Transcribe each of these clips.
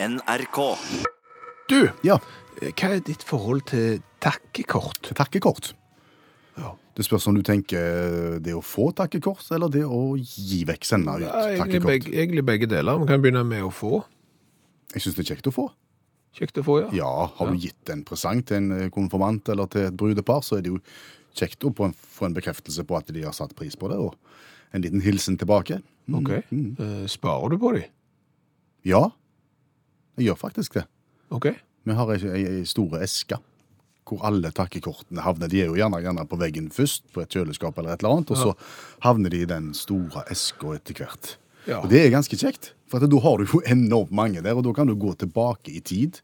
NRK. Du, Ja, hva er ditt forhold til takkekort? takkekort. Ja. Det spørs om du tenker det å få takkekort, eller det å gi vekk, sende ut Ja, egentlig, takkekort. begge, egentlig begge deler. Vi kan begynne med å få. Jeg syns det er kjekt å få. Kjekt å få, ja. Ja, har du gitt en presang til en eh, konfirmant eller til et brudepar, så er det jo kjekt å få en, få en bekreftelse på at de har satt pris på det, og en liten hilsen tilbake. Mm, Ok. Eh, Sparer du på dem? Ja, jeg gjør faktisk det. Ok. Vi har ei, ei, store eske hvor alle takkekortene havner. De er jo gjerne, gjerne på veggen først, på et kjøleskap eller et eller annet, og så havner de i den store eska etter hvert. Ja. Og det er ganske kjekt, for da har du jo enormt mange der, og da kan du gå tilbake i tid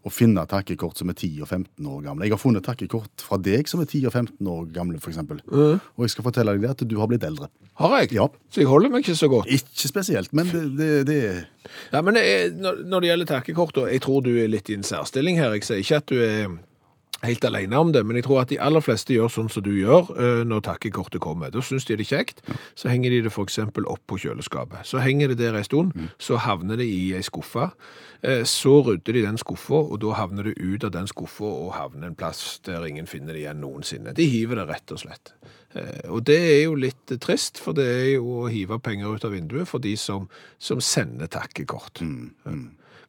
og finne takkekort som er 10 og 15 år gamle. Jeg har funnet takkekort fra deg som er 10 og 15 år gamle, for eksempel. Og jeg skal fortelle deg det at du har blitt eldre. Har jeg? Ja. Så jeg holder meg ikke så godt. Ikke spesielt, men det, det, det Ja, men jeg, når, når det gjelder takkekort, og jeg tror du er litt i en særstilling her. Jeg sier ikke at du er helt alene om det, men jeg tror at de aller fleste gjør sånn som du gjør eh, når takkekortet kommer. Da syns de det er kjekt, så henger de det f.eks. opp på kjøleskapet. Så henger det der en stund, så havner det i ei skuffe. Eh, Så rydder de den skuffa, og da havner det ut av den skuffa og havner en plass der ingen finner det igjen noensinne. De hiver det rett og slett. Eh, Og det er jo litt trist, for det er jo å hive penger ut av vinduet for de som, som sender takkekort.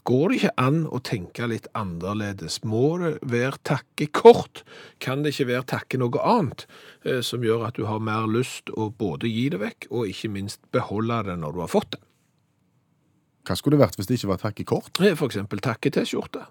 Går det ikke an å tenke litt annerledes? Må det være takkekort? Kan det ikke være takke noe annet eh, som gjør at du har mer lyst å både gi det vekk, og ikke minst beholde det når du har fått det? Hva skulle det vært hvis det ikke var takke kort? For eksempel takke-T-skjorte.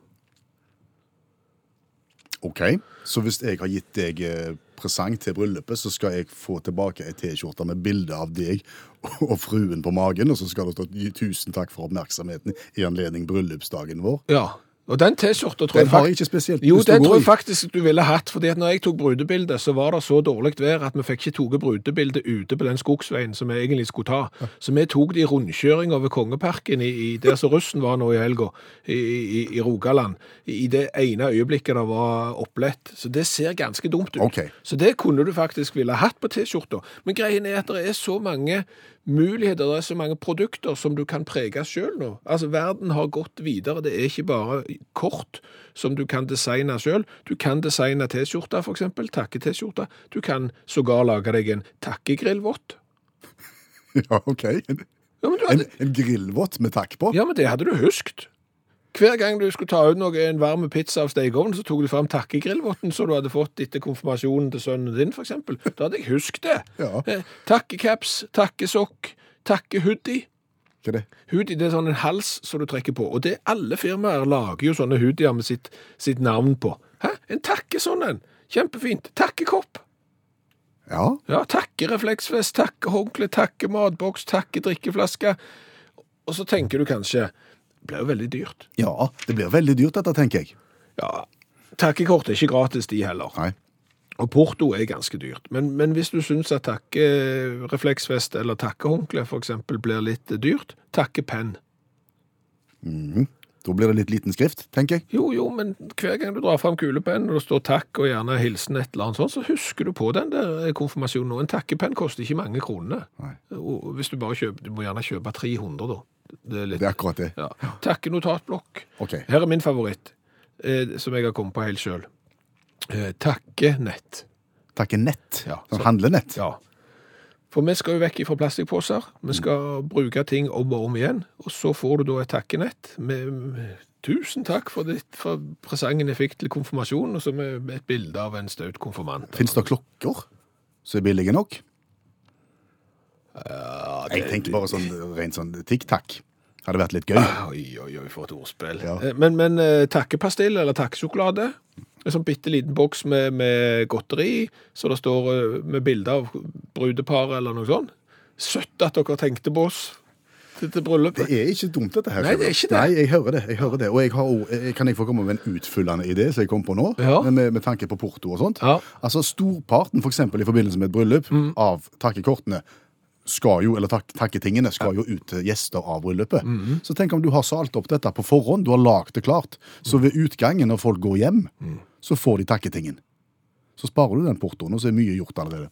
Ok, så hvis jeg har gitt deg eh, presang til bryllupet, så skal jeg få tilbake ei T-skjorte med bilde av deg og fruen på magen, og så skal det stå tusen takk for oppmerksomheten i anledning bryllupsdagen vår. Ja, og den T-skjorta tror Den har jeg ikke spesielt Jo, lyst til å den gå tror jeg i. faktisk du ville hatt, fordi at når jeg tok brudebilde, så var det så dårlig vær at vi fikk ikke tatt brudebilde ute på den skogsveien som vi egentlig skulle ta. Så vi tok det i rundkjøring over Kongeparken, i, i der som russen var nå i helga, i, i, i Rogaland, i det ene øyeblikket det var opplett. Så det ser ganske dumt ut. Ok. Så det kunne du faktisk ville hatt på T-skjorta. Men greien er at det er så mange muligheter, det er så mange produkter som du kan prege sjøl nå. Altså, verden har gått videre. Det er ikke bare kort som du kan designe sjøl. Du kan designe T-skjorte, eksempel. Takke-T-skjorte. Du kan sågar lage deg en takkegrillvott. Ja, ok. En, Ja, en, en grillvott med takk på? ja, men det hadde du huskt. Hver gang du skulle ta ut noe, en varm pizza av stekeovnen, så tok du fram takkegrillvotten som du hadde fått etter konfirmasjonen til sønnen din, eksempel. Da hadde jeg husket det. Ja. Eh, Takkecaps, takkesokk, takkehoodie. Hva er det? Hoodie det er sånn en hals som du trekker på. Og det alle firmaer lager jo sånne hoodier med sitt, sitt navn på. Hæ? En takke sånn en. Kjempefint. Takkekopp. Ja, Ja, takkerefleksvest, takkehåndkle, takkematboks, takkedrikkeflaske. Og så tenker du kanskje blir jo veldig dyrt. ja, det blir veldig dyrt dette, tenker jeg. Ja, takkekort er ikke gratis, de heller. Nei. Og porto er ganske dyrt. Men, men hvis du syns at takkerefleksvest eller takkehåndkle eksempel blir litt dyrt, takkepenn. Da blir det litt liten skrift, tenker jeg. Jo, jo, men hver gang du drar fram kulepenn, og det står takk og gjerne hilsen et eller annet sånt, så husker du på den der konfirmasjonen. Og en takkepenn koster ikke mange kronene. Nei. Og hvis du bare kjøper, du må gjerne kjøpe 300 da. Det er litt, Det er akkurat det. ja. Takkenotatblokk. Okay. Her er min favoritt, eh, som jeg har kommet på helt selv. Eh, takkenett. Takkenett. Ja, som handlenett. Ja. For vi skal jo vekk fra plastposer. Vi skal bruke ting om og om igjen. Og så får du da et takkenett med- Tusen takk for, ditt, for presangen jeg fikk til konfirmasjonen, og så med et bilde av en staut konfirmant. Fins det klokker som er billige nok? Ja, Jeg tenker bare sånn rent sånn tikk-takk. Hadde vært litt gøy. Oi, oi, oi, for et ordspill. Ja. Eh, Men, men eh, takkepastill eller takkesjokolade, en sånn bitte liten boks med, med godteri, så det står eh, med bilde av brudepar eller noe sånt. Søtt at dere tenkte på oss til, til bryllupet. Det er ikke dumt, dette her. Nei, det er ikke det. Nei, jeg hører det. jeg hører det. Og jeg har, jeg- kan jeg få komme med en utfyllende idé som jeg kom på nå? Ja. Med, med tanke på porto og sånt. Ja. Altså Storparten, f.eks. i forbindelse med et bryllup, Mm. av takkekortene skal jo, eller tak takketingene skal jo ut til gjester av bryllupet. Mm. Så tenk om du har salt opp dette på forhånd, du har lagd det klart. Så ved utgangen, når folk går hjem, Mm. så får de takketingen. Så sparer du den portoen, og så er mye gjort allerede.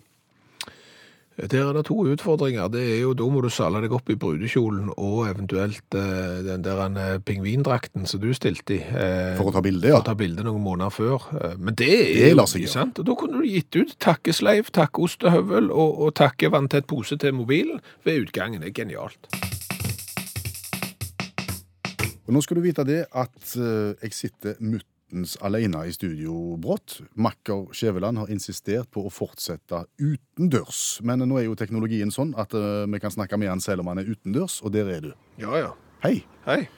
Der er det to utfordringer. Det er jo, Da må du sale deg opp i brudekjolen og eventuelt eh, den der eh, pingvindrakten som du stilte i. eh, For å ta bilde, ja. For å ta bilde noen måneder før. Eh, Men det er Det jo ikke sant. Og Da kunne du gitt ut takkesleiv, takkeostehøvel og, og takkevanntett pose til mobilen ved utgangen. Det er genialt. Og nå skal du vite det at eh, jeg sitter muttens alene i studio brått. Makker Skjæveland har insistert på å fortsette utendørs. Men nå er jo teknologien sånn at uh, vi kan snakke med han selv om han er utendørs, og der er du. Ja, ja. Hei. Hei.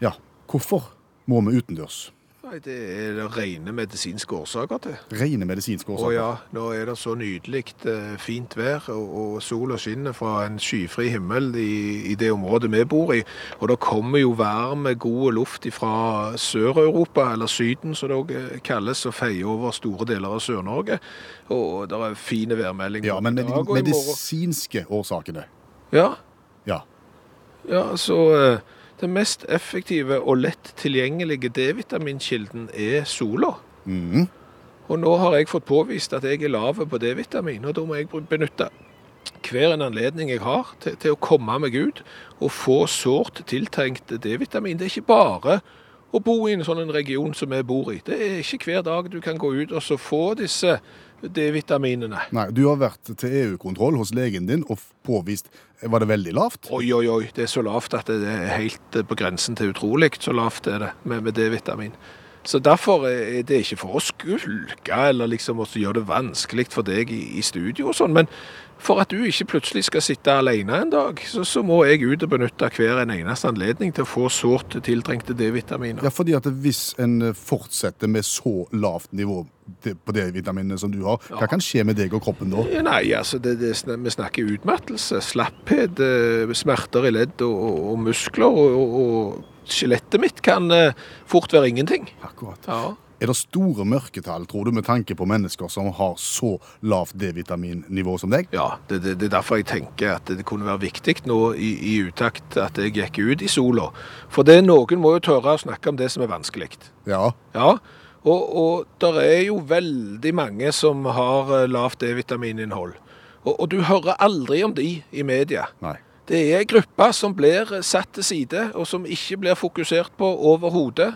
Ja, hvorfor må vi utendørs? Nei, Det er det rene medisinske årsaker til. Rene medisinske årsaker? Å ja, nå er det så nydelig eh, fint vær, og, og sola skinner fra en skyfri himmel i, i det området vi bor i. Og det kommer jo varm, god luft fra Sør-Europa, eller Syden som det også kalles, og feier over store deler av Sør-Norge. Og det er fine værmeldinger. Ja, men med de medisinske årsakene. Ja, Ja. ja, så eh, den mest effektive og lett tilgjengelige D-vitaminkilden er sola. Mm. Og nå har jeg fått påvist at jeg er lav på D-vitamin, og da må jeg benytte hver en anledning jeg har til, til å komme meg ut og få sårt tiltrengt D-vitamin. Det er ikke bare å bo i en sånn region som vi bor i. Det er ikke hver dag du kan gå ut og så få disse D-vitaminene. Nei, du har vært til EU-kontroll hos legen din og påvist Var det veldig lavt? Oi, oi, oi, det er så lavt at det er helt eh, på grensen til utrolig. Så lavt er det med, med D-vitamin. Så derfor er det ikke for å skulke eller liksom også gjøre det vanskelig for deg i, i studio og sånn, men for at du ikke plutselig skal sitte alene en dag, så, så må jeg ut og benytte hver en eneste anledning til å få sårt tiltrengte D-vitaminer. Ja, fordi at hvis en eh, fortsetter med så lavt nivå på D-vitaminene som du har, hva kan skje med deg og kroppen da? Nei, altså, det, det, vi snakker utmattelse, slapphet, eh, smerter i ledd og, og, og muskler, og, og, og skjelettet mitt kan eh, fort være ingenting. Akkurat. Ja. Er det store mørketall, tror du, med tanke på mennesker som har så lavt D-vitaminnivå som deg? Ja, det, det, det er derfor jeg tenker at det kunne være viktig nå i, i utakt at jeg gikk ut i sola. For det noen må jo tørre å snakke om det som er vanskelig. Ja. Ja, og, og der er jo veldig mange som har eh, lavt D-vitamininnhold. Og, og du hører aldri om de i media. Nei. Det er grupper gruppe som blir satt til side, og som ikke blir fokusert på overhodet.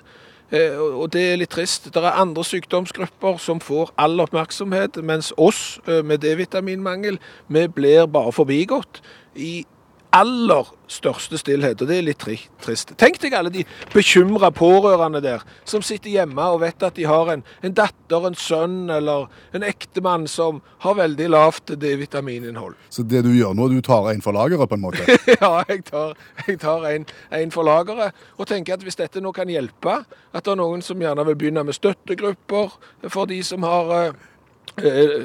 Eh, og det er litt trist. Det er andre sykdomsgrupper som får all oppmerksomhet, mens oss eh, med D-vitaminmangel, vi blir bare forbigått i aller største stillhet, og det er litt tri trist. Tenk deg alle de bekymra pårørende der, som sitter hjemme og vet at de har en, en datter, en sønn eller en ektemann som har veldig lavt D-vitamininnhold. Så det du gjør nå, du tar en for lageret, på en måte? Ja, jeg tar, jeg tar en, en for lageret, og tenker at hvis dette nå kan hjelpe, at det er noen som gjerne vil begynne med støttegrupper for de som har, eh,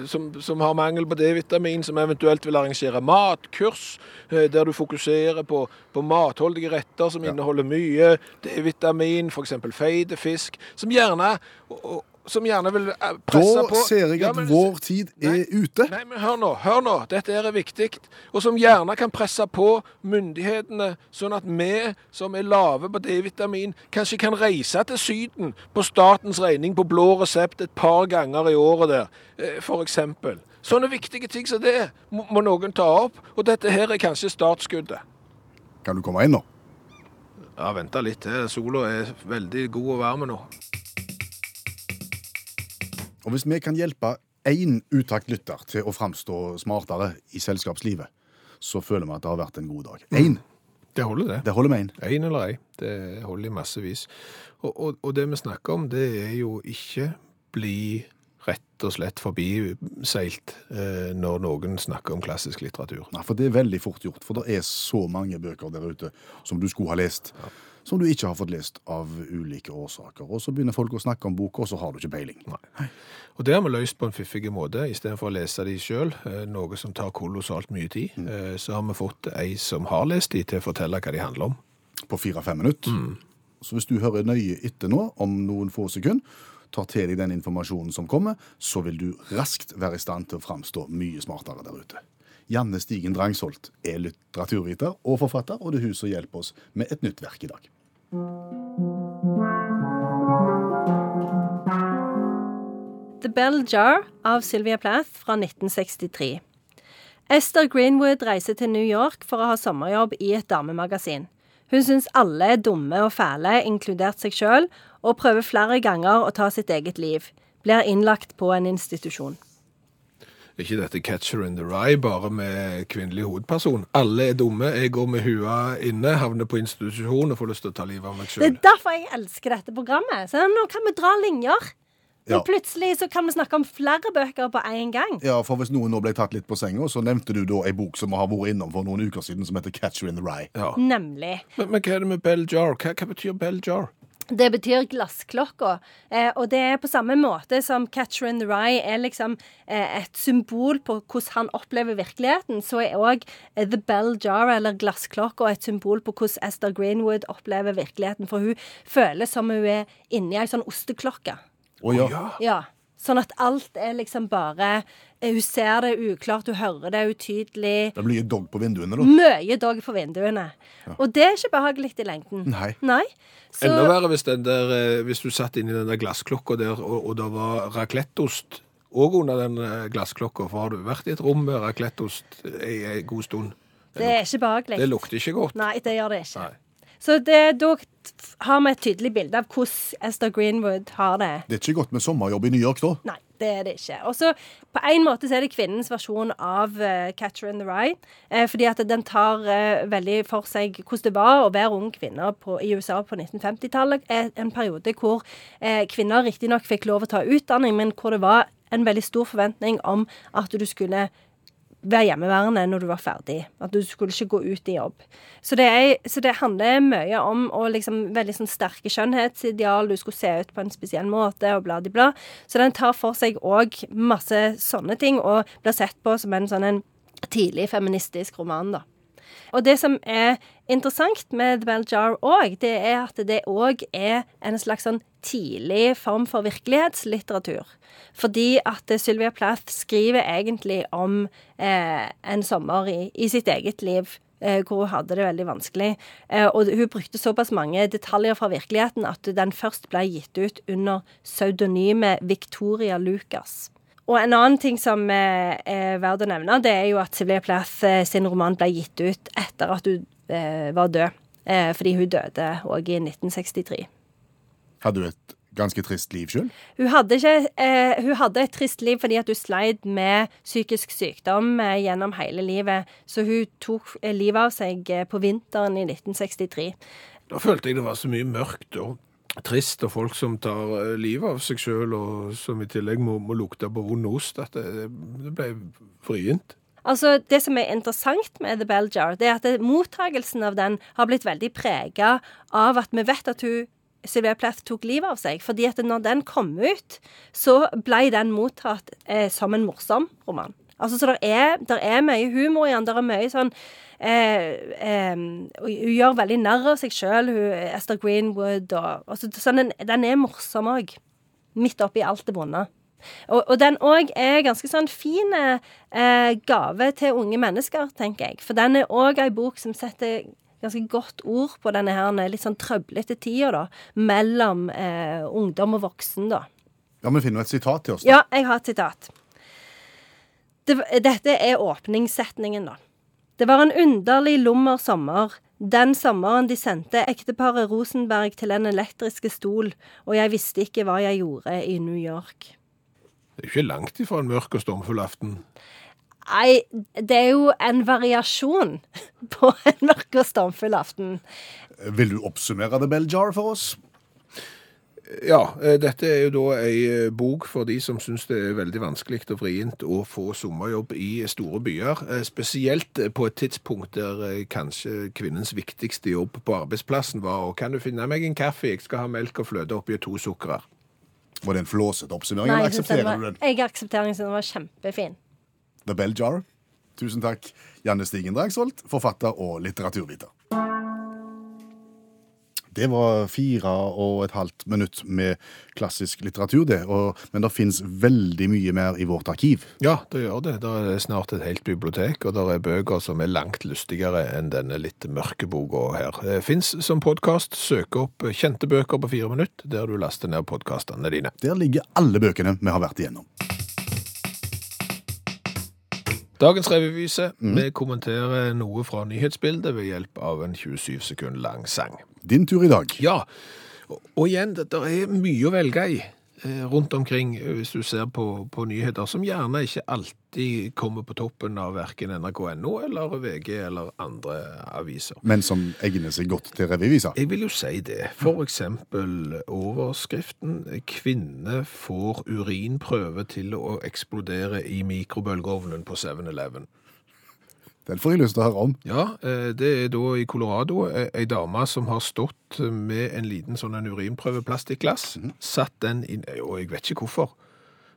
som, som har mangel på D-vitamin, som eventuelt vil arrangere matkurs, eh, der du fokuserer på, på matholdige retter som inneholder mye D-vitamin, f.eks. feite fisk, som gjerne, og, som gjerne vil eh, presse Da på ser jeg Ja, at men- vår tid er ute. Nei, men hør nå, hør nå. Dette er viktig. Og som gjerne kan presse på myndighetene, sånn at vi som er lave på D-vitamin, kanskje kan reise til Syden på statens regning på blå resept et par ganger i året der, f.eks. for eksempel. Sånne viktige ting som det må, må noen ta opp, og dette her er kanskje startskuddet. Kan du komme inn nå? Ja, vente litt til. Sola er veldig god og varm nå. Og hvis vi kan hjelpe én utakt lytter til å framstå smartere i selskapslivet, så føler vi at det har vært en god dag. Én. Det holder, det. Det holder med én. En eller ei. Det holder i massevis. Og, og, og det vi snakker om, det er jo ikke bli rett og slett forbiseilt eh, når noen snakker om klassisk litteratur. Nei, for det er veldig fort gjort, for det er så mange bøker der ute som du skulle ha lest, som du ikke har fått lest av ulike årsaker. Og så begynner folk å snakke om boka, og så har du ikke peiling. Nei. Og det har vi løst på en fiffig måte. Istedenfor å lese de sjøl, noe som tar kolossalt mye tid, Mm. så har vi fått ei som har lest de, til å fortelle hva de handler om. På fire-fem minutter. Så hvis du hører nøye etter nå, om noen få sekunder, tar til deg den informasjonen som kommer, så vil du raskt være i stand til å framstå mye smartere der ute. Janne Stigen Drangsholt er litteraturviter og forfatter, og det er hun som hjelper oss med et nytt verk i dag. The Bell Jar av Sylvia Plath fra 1963. Esther Greenwood reiser til New York for å ha sommerjobb i et damemagasin. Hun syns alle er dumme og fæle, inkludert seg sjøl, og prøver flere ganger å ta sitt eget liv. Blir innlagt på en institusjon. Ikke dette Catcher in the Rye, bare med kvinnelig hovedperson? Alle er dumme, jeg går med hua inne, havner på institusjon og får lyst til å ta livet av meg Det er derfor jeg elsker dette programmet. Så nå kan vi dra linjer. Ja. Og plutselig så kan vi snakke om flere bøker på én gang. Ja, for Hvis noen nå ble tatt litt på senga, så nevnte du da ei bok som vi har vært innom for noen uker siden, som heter Catcher in the Rye. Ja. Nemlig. Men, men hva er det med bell jar? Hva, hva betyr bell jar? Det betyr glassklokka. Eh, og det er på samme måte som Catcher in the Rye er liksom eh, et symbol på hvordan han opplever virkeligheten, så er òg eh, The Bell Jar, eller glassklokka, et symbol på hvordan Esther Greenwood opplever virkeligheten. For hun føles som hun er inni ei sånn osteklokke. Å ja. Ja. Ja. Sånn at alt er liksom bare eh, Hun ser det uklart, hun hører det utydelig. Det blir dog på vinduene, da. Mye dog på vinduene. Og det er ikke behagelig i lengden. Nei. Nei. Så, Enda verre hvis, den der, eh, hvis du satt inni den der glassklokka der, og, og det var racletteost òg under den eh, glassklokka. For har du vært i et rom med racletteost i en god stund? det er ikke behagelig. Det lukter ikke godt. Nei, det gjør det ikke. Nei. Så det, da har vi et tydelig bilde av hvordan Esther Greenwood har det. Det er ikke godt med sommerjobb i New York, da. Nei, det er det ikke. Og så På en måte så er det kvinnens versjon av uh, Catcher in the Rye. eh, fordi at den tar uh, veldig for seg hvordan det var å være ung kvinne på, i USA på 1950-tallet. Eh, En periode hvor uh, kvinner riktignok fikk lov å ta utdanning, men hvor det var en veldig stor forventning om at du skulle være hjemmeværende når du var ferdig. At du skulle ikke gå ut i jobb. Så det, er, så det handler mye om å liksom veldig sånn sterke skjønnhetsideal. Du skulle se ut på en spesiell måte, og bla, di, bla. Så den tar for seg òg masse sånne ting, og blir sett på som en sånn en tidlig feministisk roman, da. Og det som er interessant med The Bell Jar òg, det er at det òg er en slags sånn tidlig form for virkelighetslitteratur. Fordi at Sylvia Plath skriver egentlig om eh, en sommer i, i sitt eget liv. eh, Hvor hun hadde det veldig vanskelig. Eh, Og hun brukte såpass mange detaljer fra virkeligheten at den først ble gitt ut under pseudonymet Victoria Lucas. Og en annen ting som eh, er verdt å nevne, det er jo at Sylvia Plath eh, sin roman ble gitt ut etter at hun eh, var død. Eh, fordi hun døde òg i 1963. Hadde hun et ganske trist liv sjøl? Hun eh, hun hadde et trist liv fordi at hun sleit med psykisk sykdom eh, gjennom hele livet. Så hun tok livet av seg på vinteren i 1963. Da følte jeg det var så mye mørkt og trist, og folk som tar eh, livet av seg sjøl, og som i tillegg må, må lukte på vond ost, at det, det ble vrient. Altså, Det som er interessant med The Bell Jar, det er at mottagelsen av den har blitt veldig prega av at vi vet at hun Sylvia Plath tok livet av seg. fordi at når den kom ut, så ble den mottatt eh, som en morsom roman. Altså, Så det er, er mye humor i den. Det er mye sånn eh, eh, Hun gjør veldig narr av seg sjøl, Esther Greenwood. Og, og så den, den er morsom òg. Midt oppi alt det vonde. Og, og den òg er ganske sånn fin eh, gave til unge mennesker, tenker jeg. For den er òg ei bok som setter ganske godt ord på denne her litt sånn trøblete tida, da. Mellom eh, ungdom og voksen, da. Ja, vi finner et sitat til oss. da. Ja, jeg har et sitat. Det, dette er åpningssetningen, da. Det var en underlig lummer sommer. Den sommeren de sendte ekteparet Rosenberg til den elektriske stol, og jeg visste ikke hva jeg gjorde i New York. Det er ikke langt ifra en mørk og stormfull aften. Nei, det er jo en variasjon på en mørk og stormfull aften. Vil du oppsummere The Bell Jar for oss? Ja, eh, dette er jo da ei eh, bok for de som syns det er veldig vanskelig og vrient å få sommerjobb i store byer. eh, Spesielt på et tidspunkt der kanskje kvinnens viktigste jobb på arbeidsplassen var og kan du finne meg en kaffe, jeg skal ha melk og fløte oppi to sukkerer. Var det en flåsete oppsummering, eller jeg aksepterer var, du den? jeg aksepterer den, den var kjempefin. The Bell Jar. Tusen takk, Janne Stigen Dragsvold, forfatter og litteraturviter. Det var fire og et halvt minutt med klassisk litteratur, det. Og, men det fins veldig mye mer i vårt arkiv. Ja, det gjør det. Det er snart et helt bibliotek, og det er bøker som er langt lystigere enn denne litt mørke boka her. Fins som podkast. Søk opp kjente bøker på fire minutter, der du laster ned podkastene dine. Der ligger alle bøkene vi har vært igjennom. Dagens revyvise. Vi kommenterer noe fra nyhetsbildet ved hjelp av en 27 sekund lang sang. Din tur i dag. Ja, og, igjen, det er mye å velge i eh, rundt omkring eh, hvis du ser på, på nyheter, som gjerne ikke alltid kommer på toppen av verken nrk.no eller VG eller andre aviser. Men som egner seg godt til revyvisa. Jeg vil jo si det. For eksempel overskriften 'Kvinne får urinprøve til å eksplodere i mikrobølgeovnen på 7-Eleven'. Den får jeg lyst til å høre om. Ja, eh, det er da i Colorado eh, ei dame som har stått med en liten sånn en urinprøveplastikkglass, satt den inn, og jeg vet ikke hvorfor,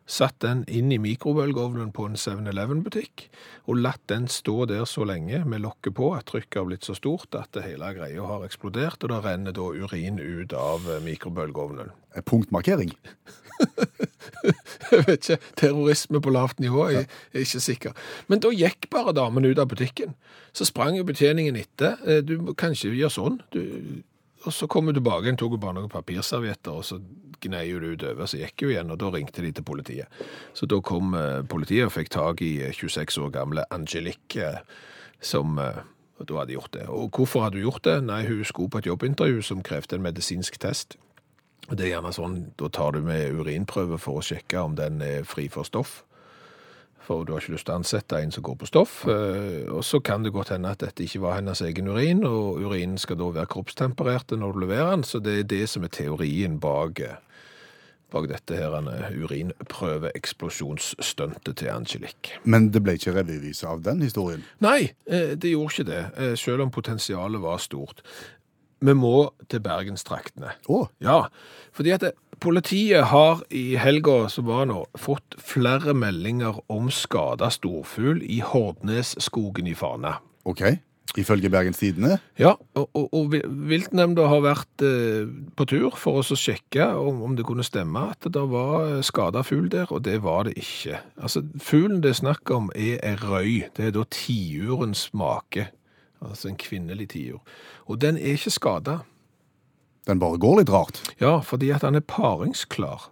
satt den inn i mikrobølgeovnen på en 7-Eleven-butikk, og latt den stå der så lenge med lokket på at trykket har blitt så stort at det hele greia har eksplodert, og da renner da urin ut av eh, mikrobølgeovnen. Eh, Punktmarkering. Jeg vet ikke, terrorisme på lavt nivå, jeg er ikke sikker. Men da gikk bare damen ut av butikken. Så sprang jo betjeningen etter. Eh, Du kan ikke gjøre sånn. Du, og så kom hun tilbake, tok jo bare noen papirservietter, og så gnei hun det utover, så gikk hun igjen, og da ringte de til politiet. Så da kom eh, politiet og fikk tak i eh, 26 år gamle Angelique, eh, som eh, og da hadde gjort det. Og hvorfor hadde hun gjort det? Nei, hun skulle på et jobbintervju som krevde en medisinsk test. Og Det er gjerne sånn, da tar du med urinprøve for å sjekke om den er fri for stoff. For du har ikke lyst til å ansette en som går på stoff. eh, Og så kan det godt hende at dette ikke var hennes egen urin, og urinen skal da være kroppstempererte når du leverer den, så det er det som er teorien bak, eh, bak dette her urinprøveeksplosjonsstuntet til Angelique. Men det ble ikke revyvise av den historien. Nei, eh, det gjorde ikke det, selv om potensialet var stort. Vi må til Bergenstraktene. Oh. Ja, fordi at det, politiet har i helga som var nå, fått flere meldinger om skada storfugl i Hordnesskogen i Fana. ok. Ifølge Bergens Tidende. Ja, og, og, og viltnemnda har vært eh, på tur for oss å sjekke om, om det kunne stemme at det var skada fugl der, og det var det ikke. Altså, Fuglen det er snakk om er ei røy. Det er da tiurens make. Altså en kvinnelig tiur. Og den er ikke skada. Den bare går litt rart. Ja, fordi at han er paringsklar.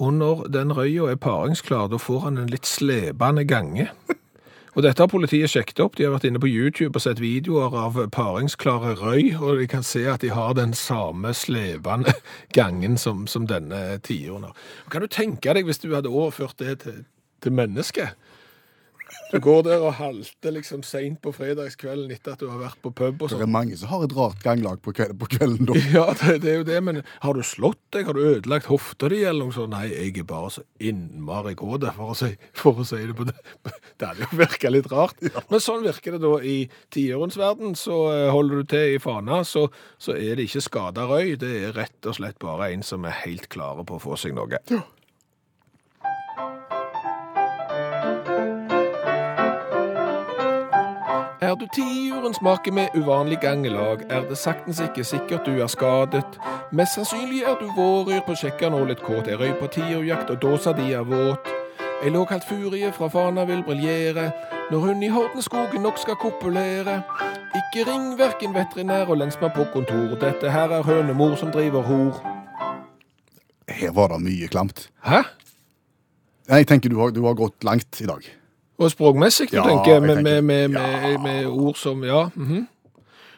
Og når den røya er paringsklar, da får han en litt slepende gange. Og dette har politiet sjekket opp. De har vært inne på YouTube og sett videoer av paringsklare røy, og de kan se at de har den samme slepende gangen som, som denne tiuren har. Kan du tenke deg hvis du hadde overført det til, til mennesket? Du går der og halter liksom seint på fredagskvelden etter at du har vært på pub og sånt. Det sånn. er mange som har et rart ganglag på kvelden, på kvelden da. Ja, det, det er jo det, men har du slått deg? Har du ødelagt hofta di, eller noe sånt? Nei, jeg er bare så innmari kåt, for, å si- for å si det på det. Det hadde jo virka litt rart. Men sånn virker det da i tiårens verden. Så eh, holder du til i Fana, så, så er det ikke skada røy. Det er rett og slett bare en som er helt klare på å få seg noe. Er du tiurens make med uvanlig gangelag, er det saktens ikke sikkert du er skadet. Mest sannsynlig er du våryr på sjekkan og litt kåt. Jeg røy på tiurjakt, og dåsa di er våt. Ei lågkalt furie fra Fana vil briljere, når hun i Hordenskogen nok skal kopulere. Ikke ring verken veterinær og lensmann på kontor, dette her er hønemor som driver hor. Her var det mye klamt. Hæ? Jeg tenker du har, du har gått langt i dag. Og språkmessig, du Ja, tenker, med, tenker- med, med, ja. med, ord som Ja. mhm.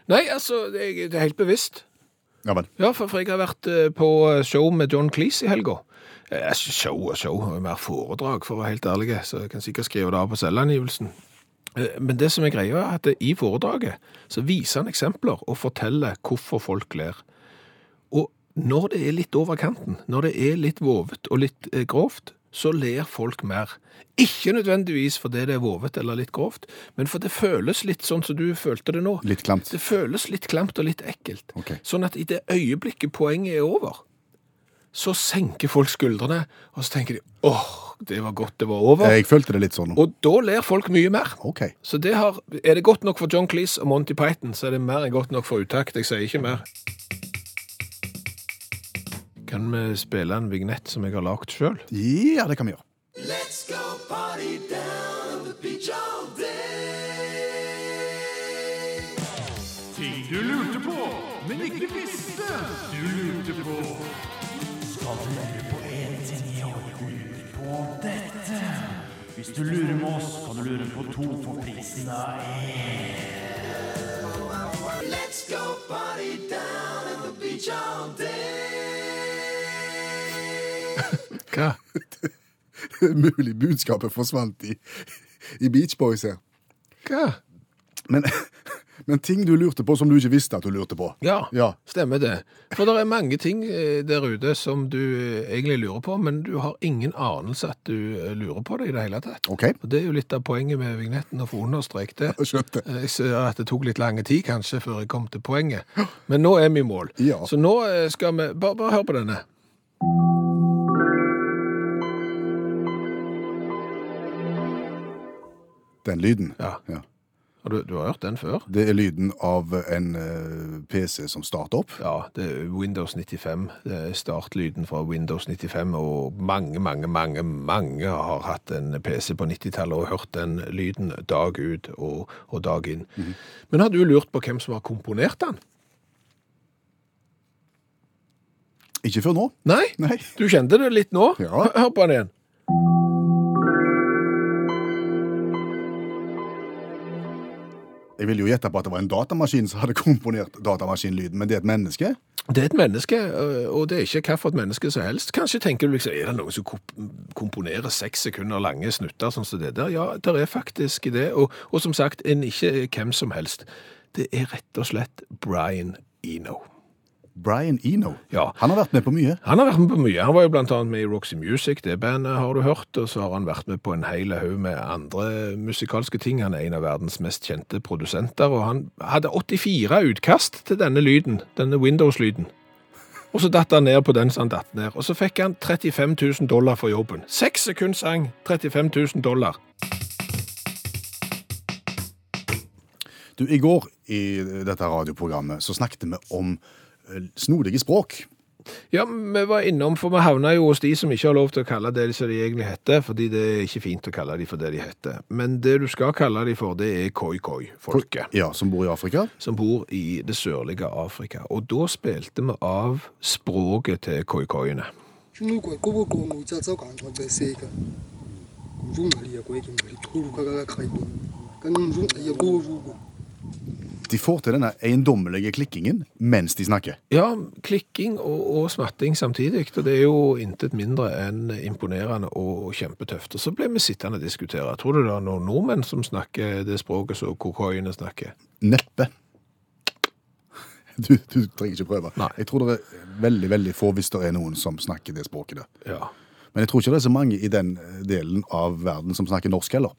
Nei, altså, det er, det er helt bevisst. Ja, men. Ja, for, for jeg har vært eh, på show med John Cleese i helga. Eh, show og show, mer foredrag, for å være helt ærlig, så jeg kan sikkert skrive det av på selvangivelsen. Eh, Men det som er greia, er at i foredraget så viser han eksempler og forteller hvorfor folk ler. Og når det er litt over kanten, når det er litt vovet og litt eh, grovt, så ler folk mer. Ikke nødvendigvis fordi det er vovet eller litt grovt, men for det føles litt sånn som du følte det nå. Litt klamt. Det føles litt klamt og litt ekkelt. Okay. Sånn at i det øyeblikket poenget er over, så senker folk skuldrene, og så tenker de åh, det var godt det var over. Jeg følte det litt sånn. Og da ler folk mye mer. Okay. Så det har, er det godt nok for John Cleese og Monty Python, så er det mer enn godt nok for Utakt. Jeg sier ikke mer. Kan vi spille en vignett som jeg har lagd sjøl? Ja, det kan vi gjøre. Let's go party down the beach all day. Ting du lurte på, men ikke visste du lurte på. Skal du lure på en ting, i år, lurer på dette. Hvis du lurer med oss, kan du lure på to for prisen av Let's go party down at the beach all day. Hva? Mulig budskapet forsvant i, i Beach Boys her. Hva? Men, men ting du lurte på som du ikke visste at du lurte på. Ja, Ja. stemmer det. For det er mange ting eh, der ute som du eh, egentlig lurer på, men du har ingen anelse at du eh, lurer på det i det hele tatt. Okay. Og Det er jo litt av poenget med vignetten, å få understreket det. skjønte. Jeg ser at det tok litt lang tid kanskje før jeg kom til poenget. Men nå er vi i mål. Ja. Så nå skal vi Bare, bare hør på denne. Den lyden. Ja. Ja. Og du, du har hørt den før? Det er lyden av en uh, PC som starter opp. Ja, det er Windows 95. Det er startlyden fra Windows 95, og mange, mange, mange mange har hatt en PC på 90-tallet og hørt den lyden dag ut og, og dag inn. Men har du lurt på hvem som har komponert den? Ikke før nå. Nei? Nei. Du kjente det litt nå? Ja. Hør på den igjen. Jeg vil jo gjette på at det var en datamaskin som hadde komponert datamaskinlyden, men det er et menneske? Det er et menneske, øh, og det er ikke hvilket menneske som helst. Kanskje tenker du liksom, er det noen som komponerer seks sekunder lange snutter sånn som det der? Ja, det er faktisk det, og, og som sagt, en ikke hvem som helst. Det er rett og slett Brian Eno. Brian Eno. Ja. Han har vært med på mye. Han har vært med på mye. Han var jo blant annet med i Roxy Music, det bandet har du hørt, og så har han vært med på en hel haug med andre musikalske ting. Han er en av verdens mest kjente produsenter, og han hadde 84 utkast til denne lyden, denne Windows-lyden. Og så datt han ned på den som han datt ned, og så fikk han 35 000 dollar for jobben. Seks sekunder sang, 35 000 dollar. Du, I går i dette radioprogrammet så snakket vi om snodige språk. Ja, vi var innom, for vi havna jo hos de som ikke har lov til å kalle det som de egentlig heter, fordi det er ikke fint å kalle de for det de heter. Men det du skal kalle de for, det er koi-koi-folket. Ja, Som bor i Afrika. som bor i det sørlige Afrika. Og da spilte vi av språket til koikoiene. De får til denne eiendommelige klikkingen mens de snakker. Ja, klikking og, og smatting samtidig, og det er jo intet mindre enn imponerende og kjempetøft. Og så ble vi sittende og diskutere. Tror du det er noen nordmenn som snakker det språket som kokoiene snakker? Neppe. Du, du trenger ikke prøve. Nei. Jeg tror det er veldig veldig få hvis det er noen som snakker det språket der. Ja. Men jeg tror ikke det er så mange i den delen av verden som snakker norsk heller.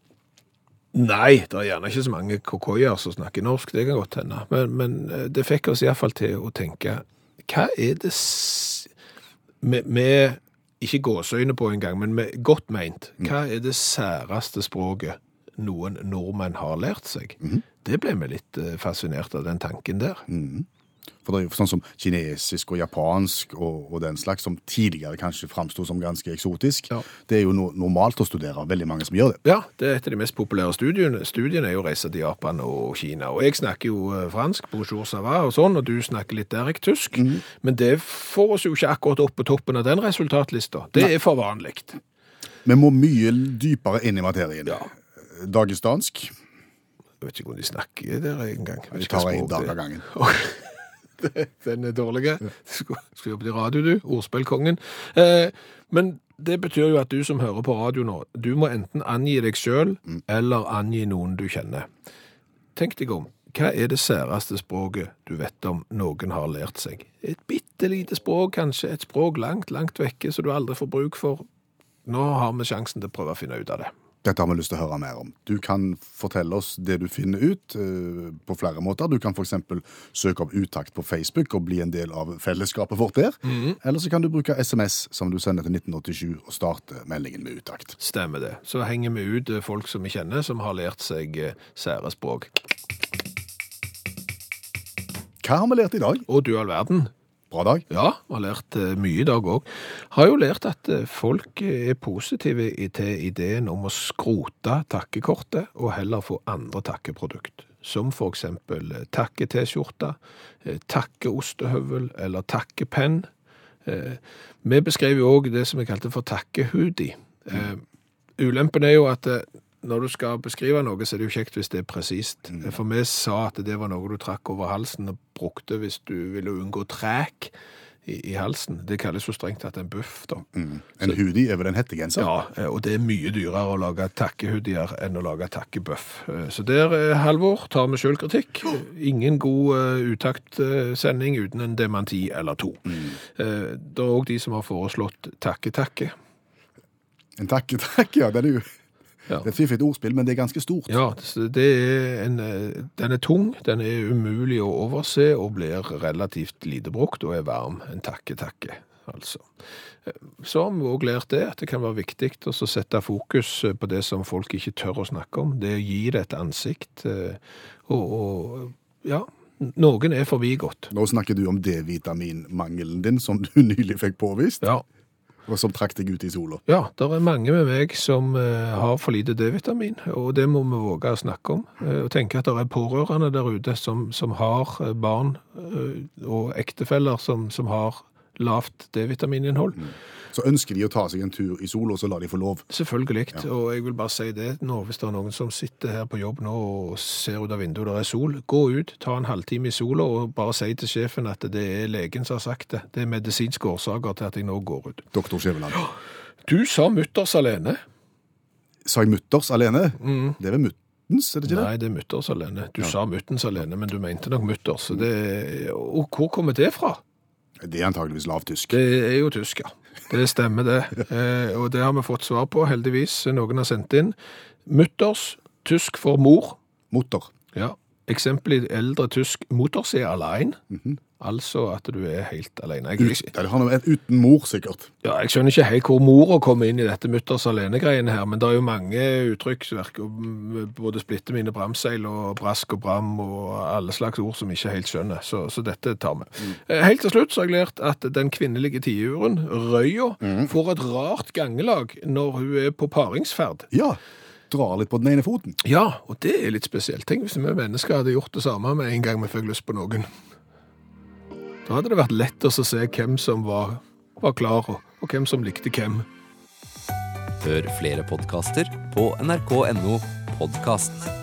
Nei, det er gjerne ikke så mange kokoier som snakker norsk, det kan godt hende. Men, men eh, det fikk oss iallfall til å tenke Hva er det med, med Ikke gåseøyne på engang, men med godt meint. Hva er det særeste språket noen nordmenn har lært seg? Det ble vi litt eh, fascinert av, den tanken der. For det er jo sånn som kinesisk og japansk og, og den slags, som tidligere kanskje framsto som ganske eksotisk. Ja. Det er jo no normalt å studere. Veldig mange som gjør det. Ja, det er et av de mest populære studiene. Studiene er jo å reise til Japan og Kina. Og jeg snakker jo eh, fransk, bonjour va og sånn, og du snakker litt derek-tysk. Men det får oss jo ikke akkurat opp på toppen av den resultatlista. Det er for vanlig. Vi må mye dypere inn i materien. Ja. Dagestansk. Jeg vet ikke om de snakker der engang. Vi tar en dag av gangen. Den er dårlig. Skal, skal jobbe i radio, du. Ordspillkongen. Eh, men det betyr jo at du som hører på radio nå, du må enten angi deg sjøl eller angi noen du kjenner. Tenk deg om. Hva er det særeste språket du vet om noen har lært seg? Et bitte lite språk, kanskje. Et språk langt, langt vekke, som du aldri får bruk for. Nå har vi sjansen til å prøve å finne ut av det. Dette har vi lyst til å høre mer om. Du kan fortelle oss det du finner ut eh, på flere måter. Du kan f.eks. søke opp Utakt på Facebook og bli en del av fellesskapet vårt der. Eller så kan du bruke SMS som du sender til 1987 og starte meldingen med Utakt. Stemmer det. Så henger vi ut eh, folk som vi kjenner, som har lært seg eh, sære språk. Hva har vi lært i dag? Og du all verden. Bra dag. Ja, har lært eh, mye i dag òg. Har jo lært at eh, folk er positive til ideen om å skrote takkekortet og heller få andre takkeprodukt. Som for eksempel eh, takke-T-skjorte, eh, takke-ostehøvel eller takkepenn. Eh, Vi beskrev jo òg det som vi kalte for takkehudi. Eh, Ulempen er jo at eh, når du skal beskrive noe, så er det jo kjekt hvis det er presist. For vi sa at det var noe du trakk over halsen og brukte hvis du ville unngå træk i, i halsen. Det kalles jo strengt tatt en buff, da. En hoodie er vel en hettegenser? Ja, eh, og det er mye dyrere å lage takkehoodier enn å lage takkebuff. Eh, Så der, eh, Halvor, tar vi sjølkritikk. Ingen god uh, utaktsending uten en dementi eller to. Eh, Det er òg de som har foreslått takke-takke. En takke-takke, ja. Den er jo Ja. Det er et fiffig ordspill, men det er ganske stort. Ja, det er en, eh, den er tung, den er umulig å overse og blir relativt lite brukt og er varm. En takke-takke, altså. Eh, Så har vi òg lært det, at det kan være viktig å sette fokus på det som folk ikke tør å snakke om. Det å gi det et ansikt. eh, Og, og ja, noen er forbigått. Nå snakker du om D-vitaminmangelen din, som du nylig fikk påvist, Ja, og som trakk deg ut i sola. Ja, det er mange med meg som eh, har for lite D-vitamin, og det må vi våge å snakke om. Eh, og tenke at det er pårørende der ute som, som har eh, barn og ektefeller som, som har lavt D-vitamininnhold. Så ønsker de å ta seg en tur i sola, så lar de få lov. Selvfølgelig. Og jeg vil bare si det nå, hvis det er noen som sitter her på jobb nå og ser ut av vinduet der er sol, gå ut, ta en halvtime i sola og bare si til sjefen at det er legen som har sagt det. Det er medisinske årsaker til at jeg nå går ut. Doktor Skjæveland. Du sa mutters alene. Sa jeg mutters alene? Det er vel muttens, er det ikke det? Nei, det er mutters alene. Du sa muttens alene, men du mente nok mutters. Det, og hvor kommer det fra? Det er antageligvis lavtysk. Det er jo tysk, ja. Det stemmer det. Eh, og det har vi fått svar på, heldigvis. Noen har sendt inn. Mutters, tysk for mor. Mutter. Ja. Eksempel i eldre tysk, mutters er -hmm. Altså at du er helt alene. Jeg, Ut, Det har noe uten mor, sikkert. ja, jeg skjønner ikke helt hvor mora kommer inn i dette mutters alene-greiene her, men det er jo mange uttrykksverk, både splitte mine bramseil og brask og bram og alle slags ord som ikke helt skjønner, så, så dette tar vi. Mm. Helt til slutt så har jeg lært at den kvinnelige tiuren, røya, får et rart gangelag når hun er på paringsferd. Ja. Drar litt på den ene foten. Ja, og det er litt spesielt. Tenk hvis vi mennesker hadde gjort det samme med en gang vi fikk lyst på noen. Da hadde det vært lett å se hvem som var, var klar, og, og hvem som likte hvem. Hør flere podkaster på nrk.no podkast.